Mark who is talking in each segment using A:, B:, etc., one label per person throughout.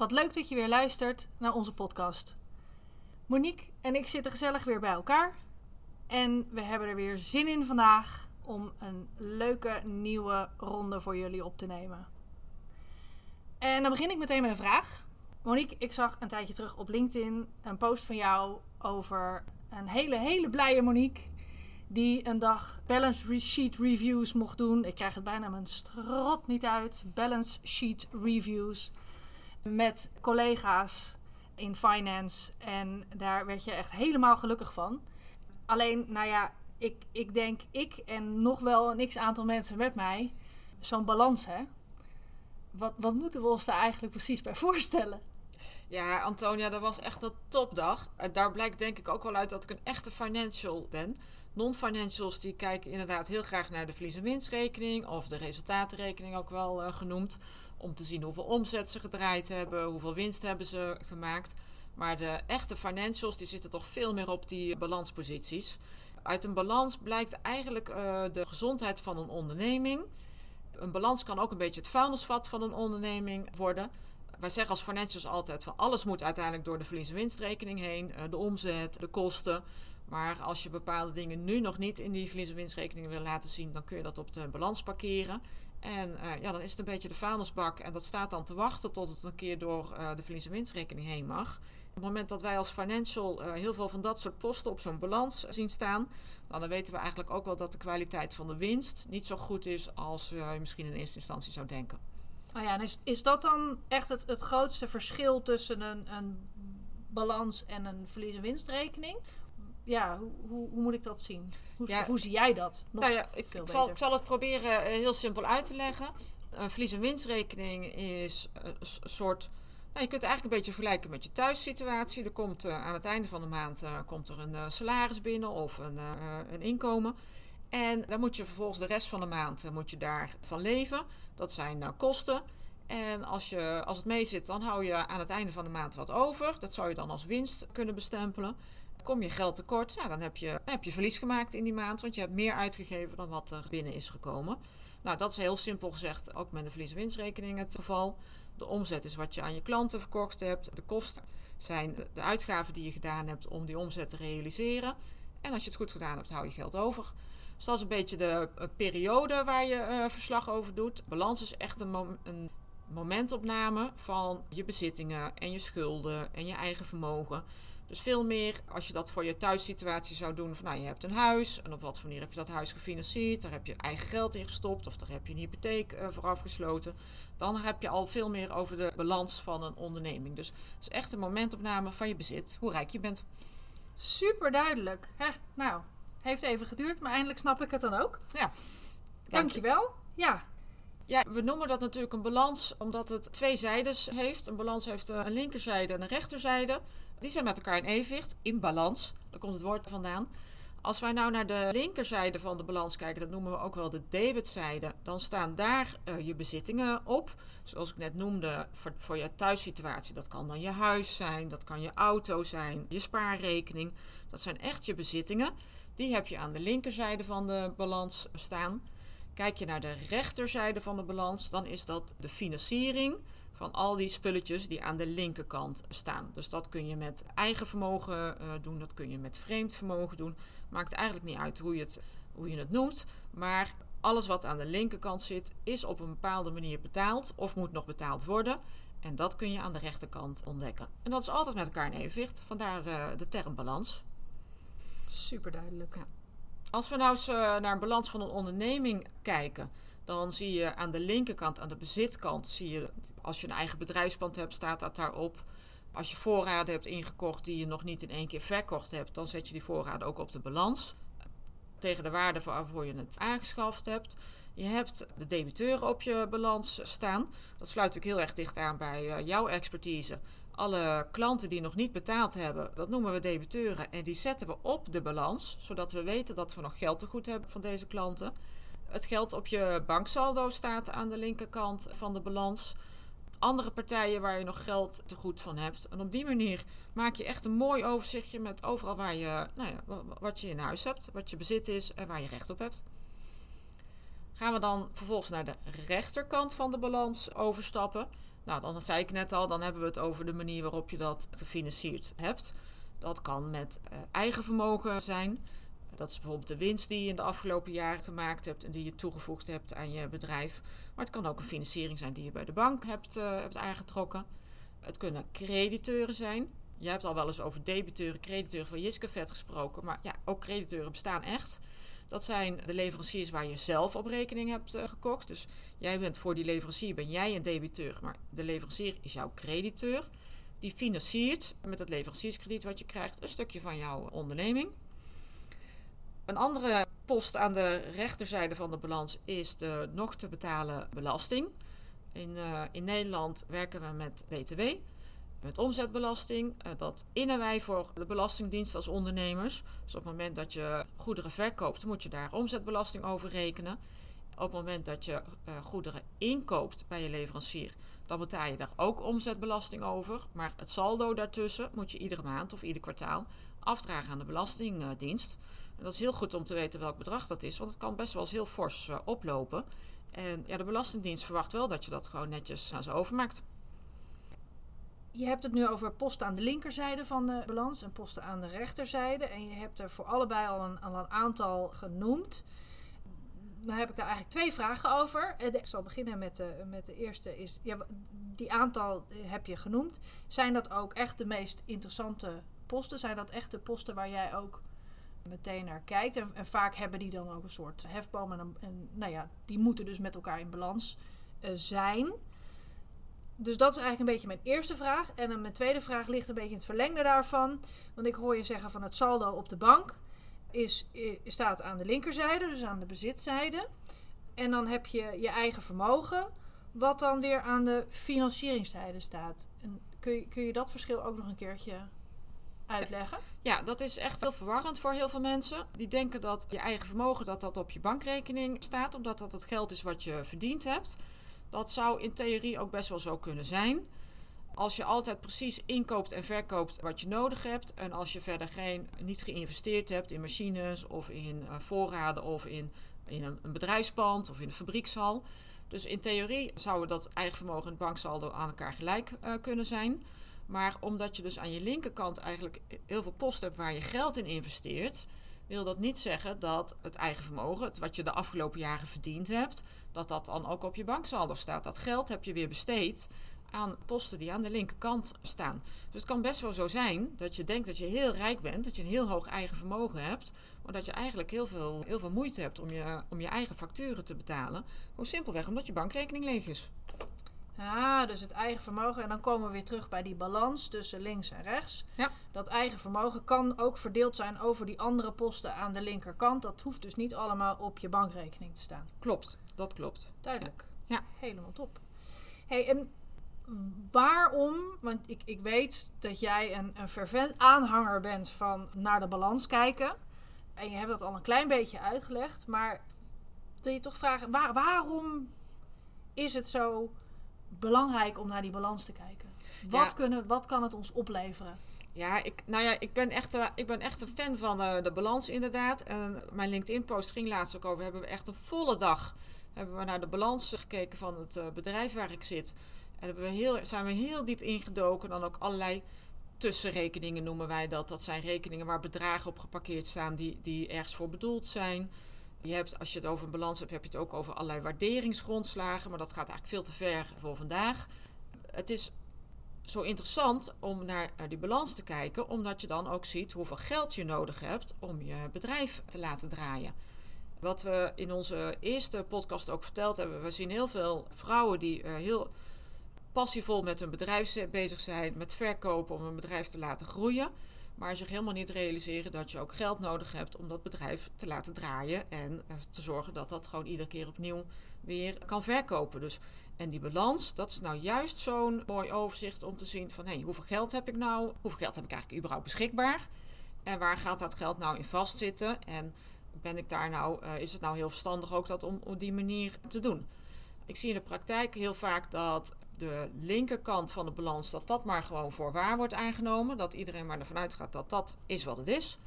A: Wat leuk dat je weer luistert naar onze podcast. Monique en ik zitten gezellig weer bij elkaar. En we hebben er weer zin in vandaag om een leuke nieuwe ronde voor jullie op te nemen. En dan begin ik meteen met een vraag. Monique, ik zag een tijdje terug op LinkedIn een post van jou over een hele, hele blije Monique. Die een dag balance sheet reviews mocht doen. Ik krijg het bijna mijn strot niet uit. Balance sheet reviews met collega's in finance. En daar werd je echt helemaal gelukkig van. Alleen, nou ja, ik, ik denk ik en nog wel een x aantal mensen met mij. Zo'n balans, hè? Wat, wat moeten we ons daar eigenlijk precies bij voorstellen?
B: Ja, Antonia, dat was echt een topdag. Daar blijkt denk ik ook wel uit dat ik een echte financial ben. Non-financials die kijken inderdaad heel graag naar de verlies- en winstrekening of de resultatenrekening ook wel uh, genoemd. Om te zien hoeveel omzet ze gedraaid hebben, hoeveel winst hebben ze gemaakt. Maar de echte financials die zitten toch veel meer op die balansposities. Uit een balans blijkt eigenlijk uh, de gezondheid van een onderneming. Een balans kan ook een beetje het vuilnisvat van een onderneming worden. Wij zeggen als financials altijd van alles moet uiteindelijk door de verlies- en winstrekening heen. Uh, de omzet, de kosten. Maar als je bepaalde dingen nu nog niet in die verlies- en winstrekening wil laten zien, dan kun je dat op de balans parkeren. En uh, ja, dan is het een beetje de vuilnisbak. En dat staat dan te wachten tot het een keer door uh, de verlies- en winstrekening heen mag. Op het moment dat wij als financial uh, heel veel van dat soort posten op zo'n balans zien staan, dan weten we eigenlijk ook wel dat de kwaliteit van de winst niet zo goed is als je misschien in eerste instantie zou denken.
A: Oh ja, en is, is dat dan echt het, het grootste verschil tussen een, een balans en een verlies- en winstrekening? Ja, hoe, hoe, hoe, moet ik dat zien? Hoe, ja, hoe zie jij dat?
B: Nog nou ja, ik, zal, ik, zal, het proberen heel simpel uit te leggen. Een verlies- en winstrekening is een soort. Nou, je kunt het eigenlijk een beetje vergelijken met je thuissituatie. Er komt uh, aan het einde van de maand uh, komt er een uh, salaris binnen of een, een, inkomen. En dan moet je vervolgens de rest van de maand moet je daarvan leven. Dat zijn kosten. En als, je, als het mee zit, dan hou je aan het einde van de maand wat over. Dat zou je dan als winst kunnen bestempelen. Kom je geld tekort, ja, dan heb je, heb je verlies gemaakt in die maand, want je hebt meer uitgegeven dan wat er binnen is gekomen. Nou, dat is heel simpel gezegd ook met de verlies- en winstrekening het geval. De omzet is wat je aan je klanten verkocht hebt. De kosten zijn de uitgaven die je gedaan hebt om die omzet te realiseren. En als je het goed gedaan hebt, hou je geld over. Dus dat is een beetje de periode waar je uh, verslag over doet. Balans is echt een momentopname van je bezittingen en je schulden en je eigen vermogen. Dus veel meer als je dat voor je thuissituatie zou doen. Van, nou, je hebt een huis en op wat voor manier heb je dat huis gefinancierd? Daar heb je eigen geld in gestopt of daar heb je een hypotheek uh, voor afgesloten. Dan heb je al veel meer over de balans van een onderneming. Dus het is echt een momentopname van je bezit, hoe rijk je bent.
A: Super duidelijk. Hè? Nou, heeft even geduurd, maar eindelijk snap ik het dan ook.
B: Ja.
A: Dankjewel. Ja,
B: ja, we noemen dat natuurlijk een balans omdat het twee zijdes heeft. Een balans heeft een linkerzijde en een rechterzijde. Die zijn met elkaar in evenwicht, in balans. Daar komt het woord vandaan. Als wij nou naar de linkerzijde van de balans kijken, dat noemen we ook wel de debitzijde, dan staan daar uh, je bezittingen op. Zoals ik net noemde, voor, voor je thuissituatie. Dat kan dan je huis zijn, dat kan je auto zijn, je spaarrekening. Dat zijn echt je bezittingen. Die heb je aan de linkerzijde van de balans staan. Kijk je naar de rechterzijde van de balans, dan is dat de financiering van al die spulletjes die aan de linkerkant staan. Dus dat kun je met eigen vermogen uh, doen, dat kun je met vreemd vermogen doen. Maakt eigenlijk niet uit hoe je het, hoe je het noemt. Maar alles wat aan de linkerkant zit, is op een bepaalde manier betaald of moet nog betaald worden. En dat kun je aan de rechterkant ontdekken. En dat is altijd met elkaar in evenwicht, vandaar de, de term balans.
A: Super duidelijk.
B: Ja. Als we nou eens uh, naar een balans van een onderneming kijken, dan zie je aan de linkerkant, aan de bezitkant, zie je als je een eigen bedrijfspand hebt, staat dat daarop. Als je voorraden hebt ingekocht die je nog niet in één keer verkocht hebt, dan zet je die voorraden ook op de balans. tegen de waarde waarvoor je het aangeschaft hebt. Je hebt de debiteuren op je balans staan. Dat sluit natuurlijk heel erg dicht aan bij uh, jouw expertise. Alle klanten die nog niet betaald hebben, dat noemen we debiteuren. En die zetten we op de balans, zodat we weten dat we nog geld te goed hebben van deze klanten. Het geld op je banksaldo staat aan de linkerkant van de balans. Andere partijen waar je nog geld te goed van hebt. En op die manier maak je echt een mooi overzichtje met overal waar je, nou ja, wat je in huis hebt, wat je bezit is en waar je recht op hebt. Gaan we dan vervolgens naar de rechterkant van de balans overstappen. Nou, dan zei ik net al, dan hebben we het over de manier waarop je dat gefinancierd hebt. Dat kan met uh, eigen vermogen zijn. Dat is bijvoorbeeld de winst die je in de afgelopen jaren gemaakt hebt en die je toegevoegd hebt aan je bedrijf. Maar het kan ook een financiering zijn die je bij de bank hebt, uh, hebt aangetrokken. Het kunnen crediteuren zijn. Je hebt al wel eens over debiteuren, crediteuren van Jiskevet gesproken. Maar ja, ook crediteuren bestaan echt. Dat zijn de leveranciers waar je zelf op rekening hebt uh, gekocht. Dus jij bent voor die leverancier ben jij een debiteur, maar de leverancier is jouw crediteur. Die financiert met het leverancierskrediet wat je krijgt een stukje van jouw onderneming. Een andere post aan de rechterzijde van de balans is de nog te betalen belasting. In, uh, in Nederland werken we met BTW met omzetbelasting. Uh, dat innen wij voor de Belastingdienst als ondernemers. Dus op het moment dat je goederen verkoopt, moet je daar omzetbelasting over rekenen. Op het moment dat je uh, goederen inkoopt bij je leverancier, dan betaal je daar ook omzetbelasting over. Maar het saldo daartussen moet je iedere maand of ieder kwartaal afdragen aan de Belastingdienst. En dat is heel goed om te weten welk bedrag dat is, want het kan best wel eens heel fors uh, oplopen. En ja, de Belastingdienst verwacht wel dat je dat gewoon netjes aan ze overmaakt
A: je hebt het nu over posten aan de linkerzijde van de balans en posten aan de rechterzijde. En je hebt er voor allebei al een, een aantal genoemd. Dan heb ik daar eigenlijk twee vragen over. Ik zal beginnen met de, met de eerste. Is, ja, die aantal heb je genoemd. Zijn dat ook echt de meest interessante posten? Zijn dat echt de posten waar jij ook meteen naar kijkt? En, vaak hebben die dan ook een soort hefboom. En, nou ja, die moeten dus met elkaar in balans uh, zijn dus dat is eigenlijk een beetje mijn eerste vraag. En dan mijn tweede vraag ligt een beetje in het verlengde daarvan. Want ik hoor je zeggen van het saldo op de bank is, is, staat aan de linkerzijde, dus aan de bezitzijde. En dan heb je je eigen vermogen, wat dan weer aan de financieringszijde staat. En kun, je, kun je dat verschil ook nog een keertje uitleggen?
B: Ja, dat is echt heel verwarrend voor heel veel mensen. Die denken dat je eigen vermogen dat dat op je bankrekening staat, omdat dat het geld is wat je verdiend hebt. Dat zou in theorie ook best wel zo kunnen zijn. Als je altijd precies inkoopt en verkoopt wat je nodig hebt. En als je verder geen, niet geïnvesteerd hebt in machines of in uh, voorraden of in, in een, bedrijfspand of in een fabriekshal. Dus in theorie zou dat eigen vermogen en banksaldo aan elkaar gelijk uh, kunnen zijn. Maar omdat je dus aan je linkerkant eigenlijk heel veel posten hebt waar je geld in investeert wil dat niet zeggen dat het eigen vermogen, het wat je de afgelopen jaren verdiend hebt, dat dat dan ook op je banksaldo staat. Dat geld heb je weer besteed aan posten die aan de linkerkant staan. Dus het kan best wel zo zijn dat je denkt dat je heel rijk bent, dat je een heel hoog eigen vermogen hebt, maar dat je eigenlijk heel veel, heel veel moeite hebt om je, om je eigen facturen te betalen. Gewoon simpelweg omdat je bankrekening leeg is.
A: Ja, dus het eigen vermogen. En dan komen we weer terug bij die balans tussen links en rechts. Ja. Dat eigen vermogen kan ook verdeeld zijn over die andere posten aan de linkerkant. Dat hoeft dus niet allemaal op je bankrekening te staan.
B: Klopt, dat klopt.
A: Duidelijk. Ja. Helemaal top. hey, en waarom, want ik, ik weet dat jij een, een fervent aanhanger bent van naar de balans kijken. En je hebt dat al een klein beetje uitgelegd. Maar wil je toch vragen, waar, waarom is het zo belangrijk om naar die balans te kijken. Wat, kunnen, wat kan het ons opleveren?
B: Ja, ik, nou ja, ik ben echt, uh, ik ben echt een fan van uh, de balans inderdaad. En mijn LinkedIn-post ging laatst ook over. Hebben we echt een volle dag hebben we naar de balans gekeken van het uh, bedrijf waar ik zit. En hebben we heel, zijn we heel diep ingedoken. Dan ook allerlei tussenrekeningen noemen wij dat. Dat zijn rekeningen waar bedragen op geparkeerd staan die, die ergens voor bedoeld zijn. Je hebt, als je het over een balans hebt, heb je het ook over allerlei waarderingsgrondslagen. Maar dat gaat eigenlijk veel te ver voor vandaag. Het is zo interessant om naar die balans te kijken, omdat je dan ook ziet hoeveel geld je nodig hebt om je bedrijf te laten draaien. Wat we in onze eerste podcast ook verteld hebben, we zien heel veel vrouwen die uh, heel passievol met hun bedrijf bezig zijn, met verkopen om hun bedrijf te laten groeien. Maar zich helemaal niet realiseren dat je ook geld nodig hebt om dat bedrijf te laten draaien en eh, te zorgen dat dat gewoon iedere keer opnieuw weer kan verkopen. Dus, en die balans, dat is nou juist zo'n mooi overzicht om te zien van hé, hey, hoeveel geld heb ik nou? Hoeveel geld heb ik eigenlijk überhaupt beschikbaar? En waar gaat dat geld nou in vastzitten? En ben ik daar nou, uh, is het nou heel verstandig ook dat om op die manier te doen? Ik zie in de praktijk heel vaak dat de linkerkant van de balans, dat dat maar gewoon voor waar wordt aangenomen. Dat iedereen maar ervan uitgaat dat dat is wat het is.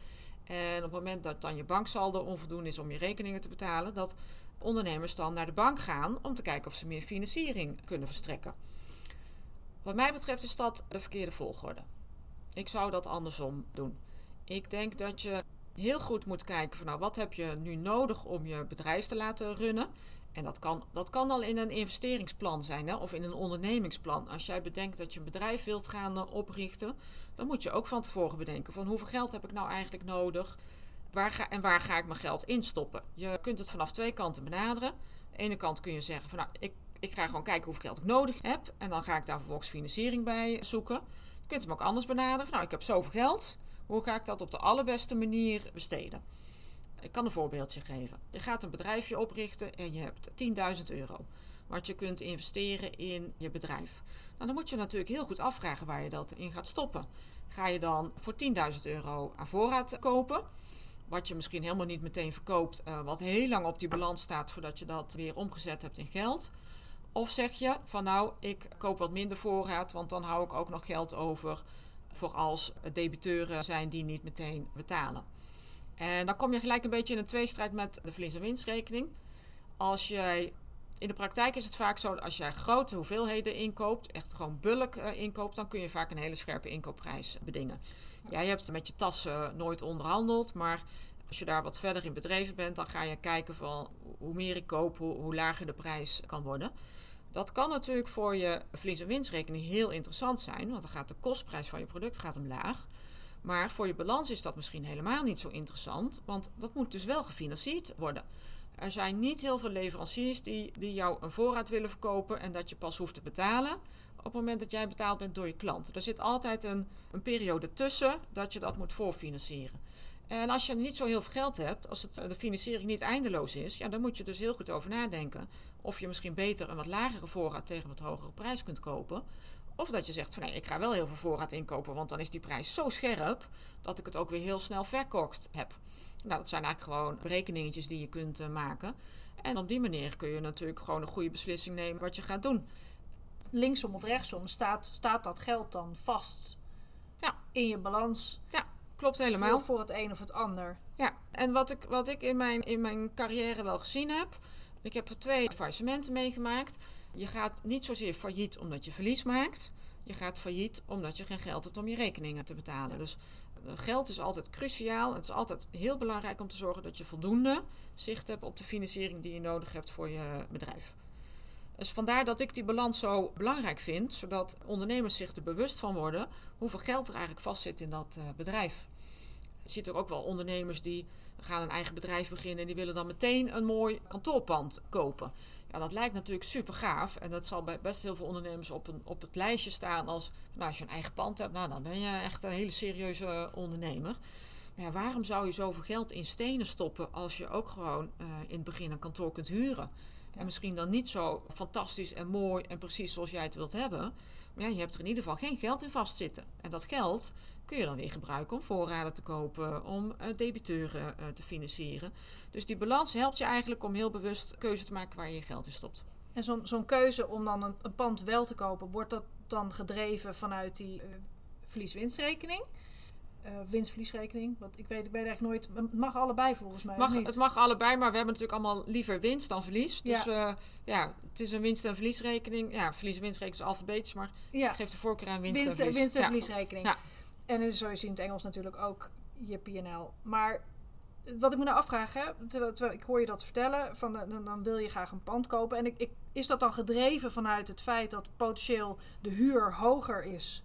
B: En op het moment dat dan je banksaldo onvoldoende is om je rekeningen te betalen, dat ondernemers dan naar de bank gaan om te kijken of ze meer financiering kunnen verstrekken. Wat mij betreft is dat de verkeerde volgorde. Ik zou dat andersom doen. Ik denk dat je heel goed moet kijken van nou, wat heb je nu nodig om je bedrijf te laten runnen. En dat kan, dat kan al in een investeringsplan zijn hè, of in een ondernemingsplan. Als jij bedenkt dat je een bedrijf wilt gaan uh, oprichten, dan moet je ook van tevoren bedenken van hoeveel geld heb ik nou eigenlijk nodig waar ga, en waar ga ik mijn geld in stoppen. Je kunt het vanaf twee kanten benaderen. Aan de ene kant kun je zeggen van nou, ik, ik ga gewoon kijken hoeveel geld ik nodig heb en dan ga ik daar vervolgens financiering bij zoeken. Je kunt hem ook anders benaderen. Van, nou, ik heb zoveel geld. Hoe ga ik dat op de allerbeste manier besteden? Ik kan een voorbeeldje geven. Je gaat een bedrijfje oprichten en je hebt 10.000 euro. Wat je kunt investeren in je bedrijf. Nou, dan moet je natuurlijk heel goed afvragen waar je dat in gaat stoppen. Ga je dan voor 10.000 euro aan voorraad kopen? Wat je misschien helemaal niet meteen verkoopt, uh, wat heel lang op die balans staat voordat je dat weer omgezet hebt in geld. Of zeg je van nou, ik koop wat minder voorraad, want dan hou ik ook nog geld over voor als debiteuren zijn die niet meteen betalen. En dan kom je gelijk een beetje in een tweestrijd met de verlies- en winstrekening. Als jij, in de praktijk is het vaak zo dat als jij grote hoeveelheden inkoopt, echt gewoon bulk uh, inkoopt, dan kun je vaak een hele scherpe inkoopprijs bedingen. Ja, je hebt met je tassen nooit onderhandeld, maar als je daar wat verder in bedreven bent, dan ga je kijken van hoe meer ik koop, hoe, hoe lager de prijs kan worden. Dat kan natuurlijk voor je verlies- en winstrekening heel interessant zijn, want dan gaat de kostprijs van je product gaat omlaag. Maar voor je balans is dat misschien helemaal niet zo interessant, want dat moet dus wel gefinancierd worden. Er zijn niet heel veel leveranciers die, die jou een voorraad willen verkopen en dat je pas hoeft te betalen op het moment dat jij betaald bent door je klant. Er zit altijd een, een periode tussen dat je dat moet voorfinancieren. En als je niet zo heel veel geld hebt, als het, de financiering niet eindeloos is, ja, dan moet je dus heel goed over nadenken. Of je misschien beter een wat lagere voorraad tegen een wat hogere prijs kunt kopen. Of dat je zegt van nee, ik ga wel heel veel voorraad inkopen, want dan is die prijs zo scherp dat ik het ook weer heel snel verkocht heb. Nou, dat zijn eigenlijk gewoon berekeningetjes die je kunt uh, maken. En op die manier kun je natuurlijk gewoon een goede beslissing nemen wat je gaat doen.
A: Linksom of rechtsom staat, staat dat geld dan vast
B: ja.
A: in je balans.
B: Ja, klopt helemaal.
A: Voor, voor het een of het ander.
B: Ja, en wat ik, wat ik in, mijn, in mijn carrière wel gezien heb, ik heb er twee faillissementen meegemaakt. Je gaat niet zozeer failliet omdat je verlies maakt. Je gaat failliet omdat je geen geld hebt om je rekeningen te betalen. Dus geld is altijd cruciaal. Het is altijd heel belangrijk om te zorgen dat je voldoende zicht hebt op de financiering die je nodig hebt voor je bedrijf. Dus vandaar dat ik die balans zo belangrijk vind, zodat ondernemers zich er bewust van worden hoeveel geld er eigenlijk vastzit in dat uh, bedrijf. Ziet er ook wel ondernemers die gaan een eigen bedrijf beginnen en die willen dan meteen een mooi kantoorpand kopen. Ja, dat lijkt natuurlijk super gaaf. En dat zal bij best heel veel ondernemers op, een, op het lijstje staan als... Nou, als je een eigen pand hebt, nou, dan ben je echt een hele serieuze ondernemer. Maar waarom zou je zoveel geld in stenen stoppen als je ook gewoon uh, in het begin een kantoor kunt huren? En misschien dan niet zo fantastisch en mooi en precies zoals jij het wilt hebben. Maar ja, je hebt er in ieder geval geen geld in vastzitten. En dat geld kun je dan weer gebruiken om voorraden te kopen, om uh, debiteuren uh, te financieren. Dus die balans helpt je eigenlijk om heel bewust keuze te maken waar je je geld in stopt.
A: En zo'n zo'n keuze om dan een, een, pand wel te kopen, wordt dat dan gedreven vanuit die uh, verlies-winstrekening? Uh, winstverliesrekening. Want ik weet, ik weet eigenlijk nooit. Het mag allebei volgens mij.
B: Mag, het mag allebei, maar we hebben natuurlijk allemaal liever winst dan verlies. Dus ja, uh, ja het is een winst- en verliesrekening. Ja, verlies- en winstrekening is alfabetisch, maar ja. ik geef de voorkeur aan winst,
A: winst
B: en verlies.
A: Winst- en verliesrekening. Ja. En is zoals je ziet in het Engels natuurlijk ook je PNL. Maar wat ik me nou afvraag, hè, terwijl, ik hoor je dat vertellen, van, dan, dan wil je graag een pand kopen. En ik, is dat dan gedreven vanuit het feit dat potentieel de huur hoger is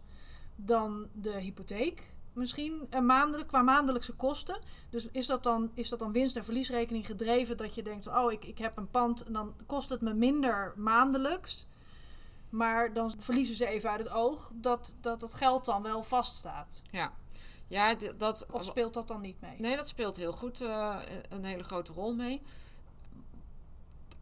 A: dan de hypotheek? Misschien een maandelijk, qua maandelijkse kosten. Dus is dat dan, is dat dan winst- en verliesrekening gedreven dat je denkt: oh, ik, ik heb een pand en dan kost het me minder maandelijks. Maar dan verliezen ze even uit het oog dat dat het geld dan wel vaststaat.
B: Ja. Ja, dat,
A: of speelt dat dan niet mee?
B: Nee, dat speelt heel goed uh, een hele grote rol mee.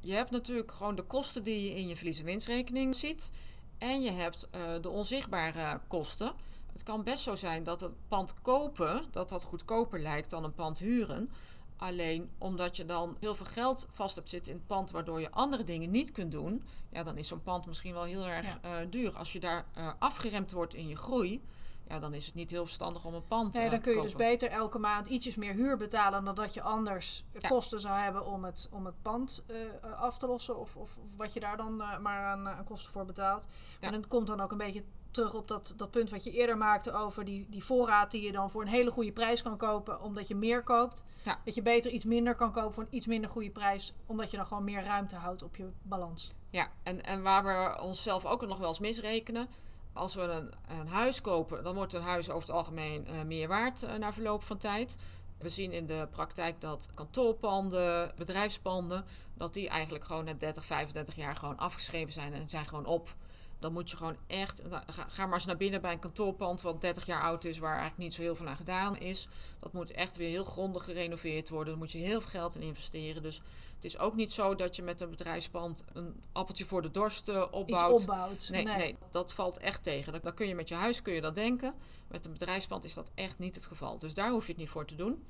B: Je hebt natuurlijk gewoon de kosten die je in je verlies- en winstrekening ziet. En je hebt uh, de onzichtbare kosten. Het kan best zo zijn dat het pand kopen, dat dat goedkoper lijkt dan een pand huren. Alleen omdat je dan heel veel geld vast hebt zitten in het pand, waardoor je andere dingen niet kunt doen, ja, dan is zo'n pand misschien wel heel erg uh, duur. Als je daar uh, afgeremd wordt in je groei, ja, dan is het niet heel verstandig om een pand
A: nee,
B: uh,
A: dan kun je dus beter elke maand ietsjes meer huur betalen dan dat je anders ja. kosten zou hebben om het, om het pand af te lossen. Of, of, of, wat je daar dan maar aan, aan, kosten voor betaalt. Maar ja. dat komt dan ook een beetje terug op dat, dat punt wat je eerder maakte over die, die voorraad die je dan voor een hele goede prijs kan kopen omdat je meer koopt.
B: Ja.
A: Dat je beter iets minder kan kopen voor een iets minder goede prijs omdat je dan gewoon meer ruimte houdt op je balans.
B: Ja, en, en waar we onszelf ook nog wel eens misrekenen. Als we een, een huis kopen, dan wordt een huis over het algemeen uh, meer waard uh, na verloop van tijd. We zien in de praktijk dat kantoorpanden, bedrijfspanden, dat die eigenlijk gewoon na 30, 35 jaar gewoon afgeschreven zijn en zijn gewoon op. Dan moet je gewoon echt. Nou, ga, maar eens naar binnen bij een kantoorpand wat 30 jaar oud is, waar eigenlijk niet zo heel veel aan gedaan is. Dat moet echt weer heel grondig gerenoveerd worden. Daar moet je heel veel geld in investeren. Dus het is ook niet zo dat je met een bedrijfspand een appeltje voor de dorst opbouwt.
A: Iets opbouwt.
B: Nee, nee. nee, dat valt echt tegen. Dan, dan kun je met je huis kun je dat denken. Met een bedrijfspand is dat echt niet het geval. Dus daar hoef je het niet voor te doen.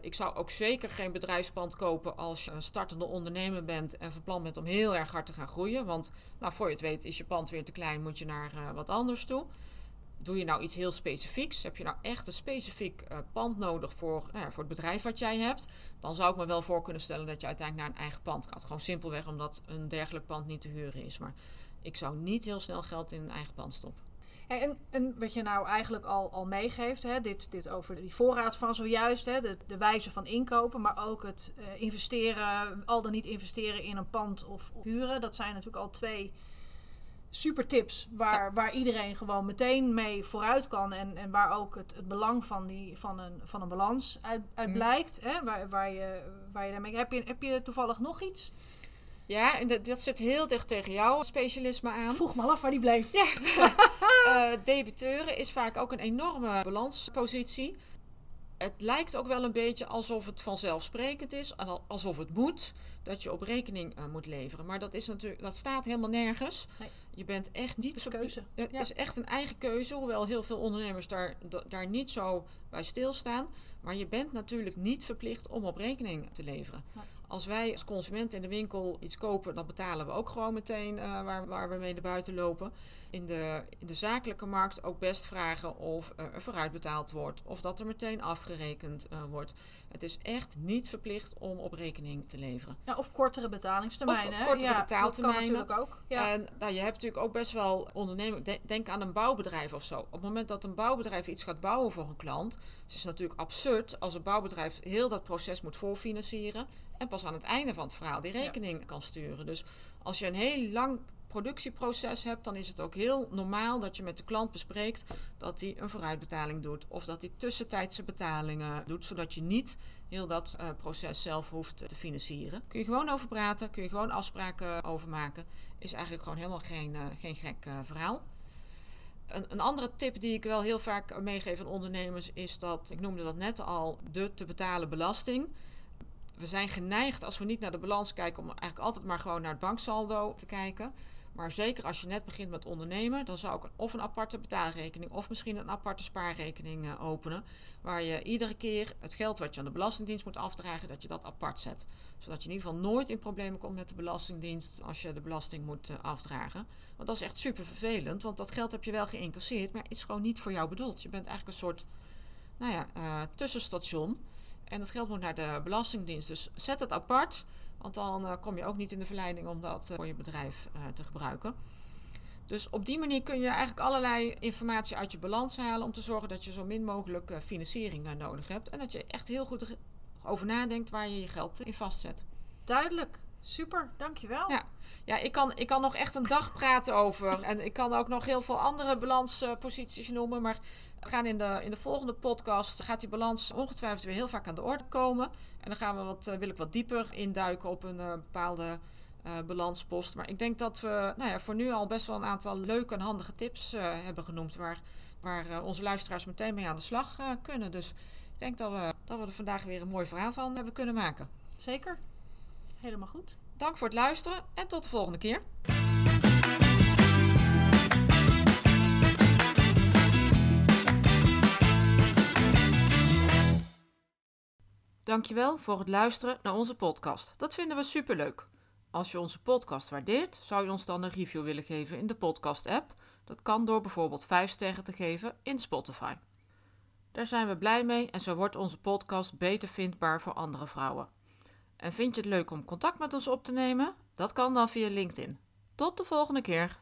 B: Ik zou ook zeker geen bedrijfspand kopen als je een startende ondernemer bent en van plan bent om heel erg hard te gaan groeien. Want nou, voor je het weet is je pand weer te klein, moet je naar uh, wat anders toe. Doe je nou iets heel specifieks? Heb je nou echt een specifiek uh, pand nodig voor, nou ja, voor het bedrijf wat jij hebt? Dan zou ik me wel voor kunnen stellen dat je uiteindelijk naar een eigen pand gaat. Gewoon simpelweg omdat een dergelijk pand niet te huren is. Maar ik zou niet heel snel geld in een eigen pand stoppen.
A: En, en wat je nou eigenlijk al, al meegeeft, hè, dit, dit over die voorraad van zojuist, hè, de, de wijze van inkopen, maar ook het uh, investeren, al dan niet investeren in een pand of huren. Dat zijn natuurlijk al twee super tips waar, ja. waar iedereen gewoon meteen mee vooruit kan. En, en waar ook het, het belang van, die, van, een, van een balans uit, uit blijkt. Mm. Hè, waar, waar, je, waar je daarmee. Heb je, heb je toevallig nog iets?
B: Ja, en dat, dat zit heel dicht tegen jouw specialisme aan.
A: Vroeg me af waar die bleef.
B: Ja. uh, debiteuren is vaak ook een enorme balanspositie. Het lijkt ook wel een beetje alsof het vanzelfsprekend is, alsof het moet, dat je op rekening uh, moet leveren. Maar dat, is natuurlijk, dat staat helemaal nergens.
A: Nee.
B: Je bent echt niet.
A: Het is een keuze.
B: Het ja. is echt een eigen keuze, hoewel heel veel ondernemers daar, daar niet zo bij stilstaan. Maar je bent natuurlijk niet verplicht om op rekening te leveren.
A: Nee.
B: Als wij als consument in de winkel iets kopen, dan betalen we ook gewoon meteen uh, waar, waar we mee naar buiten lopen. In de, in de zakelijke markt ook best vragen of uh, er vooruit betaald wordt. Of dat er meteen afgerekend uh, wordt. Het is echt niet verplicht om op rekening te leveren.
A: Ja, of kortere betalingstermijnen.
B: Of kortere
A: ja,
B: betaaltermijnen.
A: Dat kan natuurlijk ook. Ja.
B: En nou, je hebt natuurlijk ook best wel ondernemers. De, denk aan een bouwbedrijf of zo. Op het moment dat een bouwbedrijf iets gaat bouwen voor een klant. Het is natuurlijk absurd als een bouwbedrijf heel dat proces moet voorfinancieren. En pas aan het einde van het verhaal die rekening ja. kan sturen. Dus als je een heel lang productieproces hebt, dan is het ook heel normaal dat je met de klant bespreekt dat hij een vooruitbetaling doet. Of dat hij tussentijdse betalingen doet, zodat je niet heel dat uh, proces zelf hoeft te financieren. Kun je gewoon over praten, kun je gewoon afspraken over maken. Is eigenlijk gewoon helemaal geen, uh, geen gek uh, verhaal. Een, een, andere tip die ik wel heel vaak meegeef aan ondernemers is dat, ik noemde dat net al, de te betalen belasting we zijn geneigd als we niet naar de balans kijken om eigenlijk altijd maar gewoon naar het banksaldo te kijken. Maar zeker als je net begint met ondernemen, dan zou ik of een aparte betaalrekening of misschien een aparte spaarrekening uh, openen. Waar je iedere keer het geld wat je aan de Belastingdienst moet afdragen, dat je dat apart zet. Zodat je in ieder geval nooit in problemen komt met de Belastingdienst als je de belasting moet uh, afdragen. Want dat is echt super vervelend, want dat geld heb je wel geïncasseerd, maar is gewoon niet voor jou bedoeld. Je bent eigenlijk een soort nou ja, uh, tussenstation. En dat geld moet naar de Belastingdienst. Dus zet het apart. Want dan uh, kom je ook niet in de verleiding om dat uh, voor je bedrijf uh, te gebruiken. Dus op die manier kun je eigenlijk allerlei informatie uit je balans halen. Om te zorgen dat je zo min mogelijk financiering nodig hebt. En dat je echt heel goed over nadenkt waar je je geld in vastzet.
A: Duidelijk. Super, dankjewel.
B: Ja, ja ik, kan, ik kan nog echt een dag praten over. En ik kan ook nog heel veel andere balansposities noemen. Maar we gaan in de, in de volgende podcast gaat die balans ongetwijfeld weer heel vaak aan de orde komen. En dan gaan we wat, uh, wil ik wat dieper induiken op een uh, bepaalde uh, balanspost. Maar ik denk dat we nou ja, voor nu al best wel een aantal leuke en handige tips uh, hebben genoemd. Waar, waar onze luisteraars meteen mee aan de slag kunnen. Dus ik denk dat we, dat we er vandaag weer een mooi verhaal van hebben kunnen maken.
A: Zeker. Helemaal goed.
B: Dank voor het luisteren en tot de volgende keer. Dankjewel voor het luisteren naar onze podcast. Dat vinden we superleuk. Als je onze podcast waardeert, zou je ons dan een review willen geven in de podcast-app. Dat kan door bijvoorbeeld 5 sterren te geven in Spotify. Daar zijn we blij mee en zo wordt onze podcast beter vindbaar voor andere vrouwen. En vind je het leuk om contact met ons op te nemen? Dat kan dan via LinkedIn. Tot de volgende keer.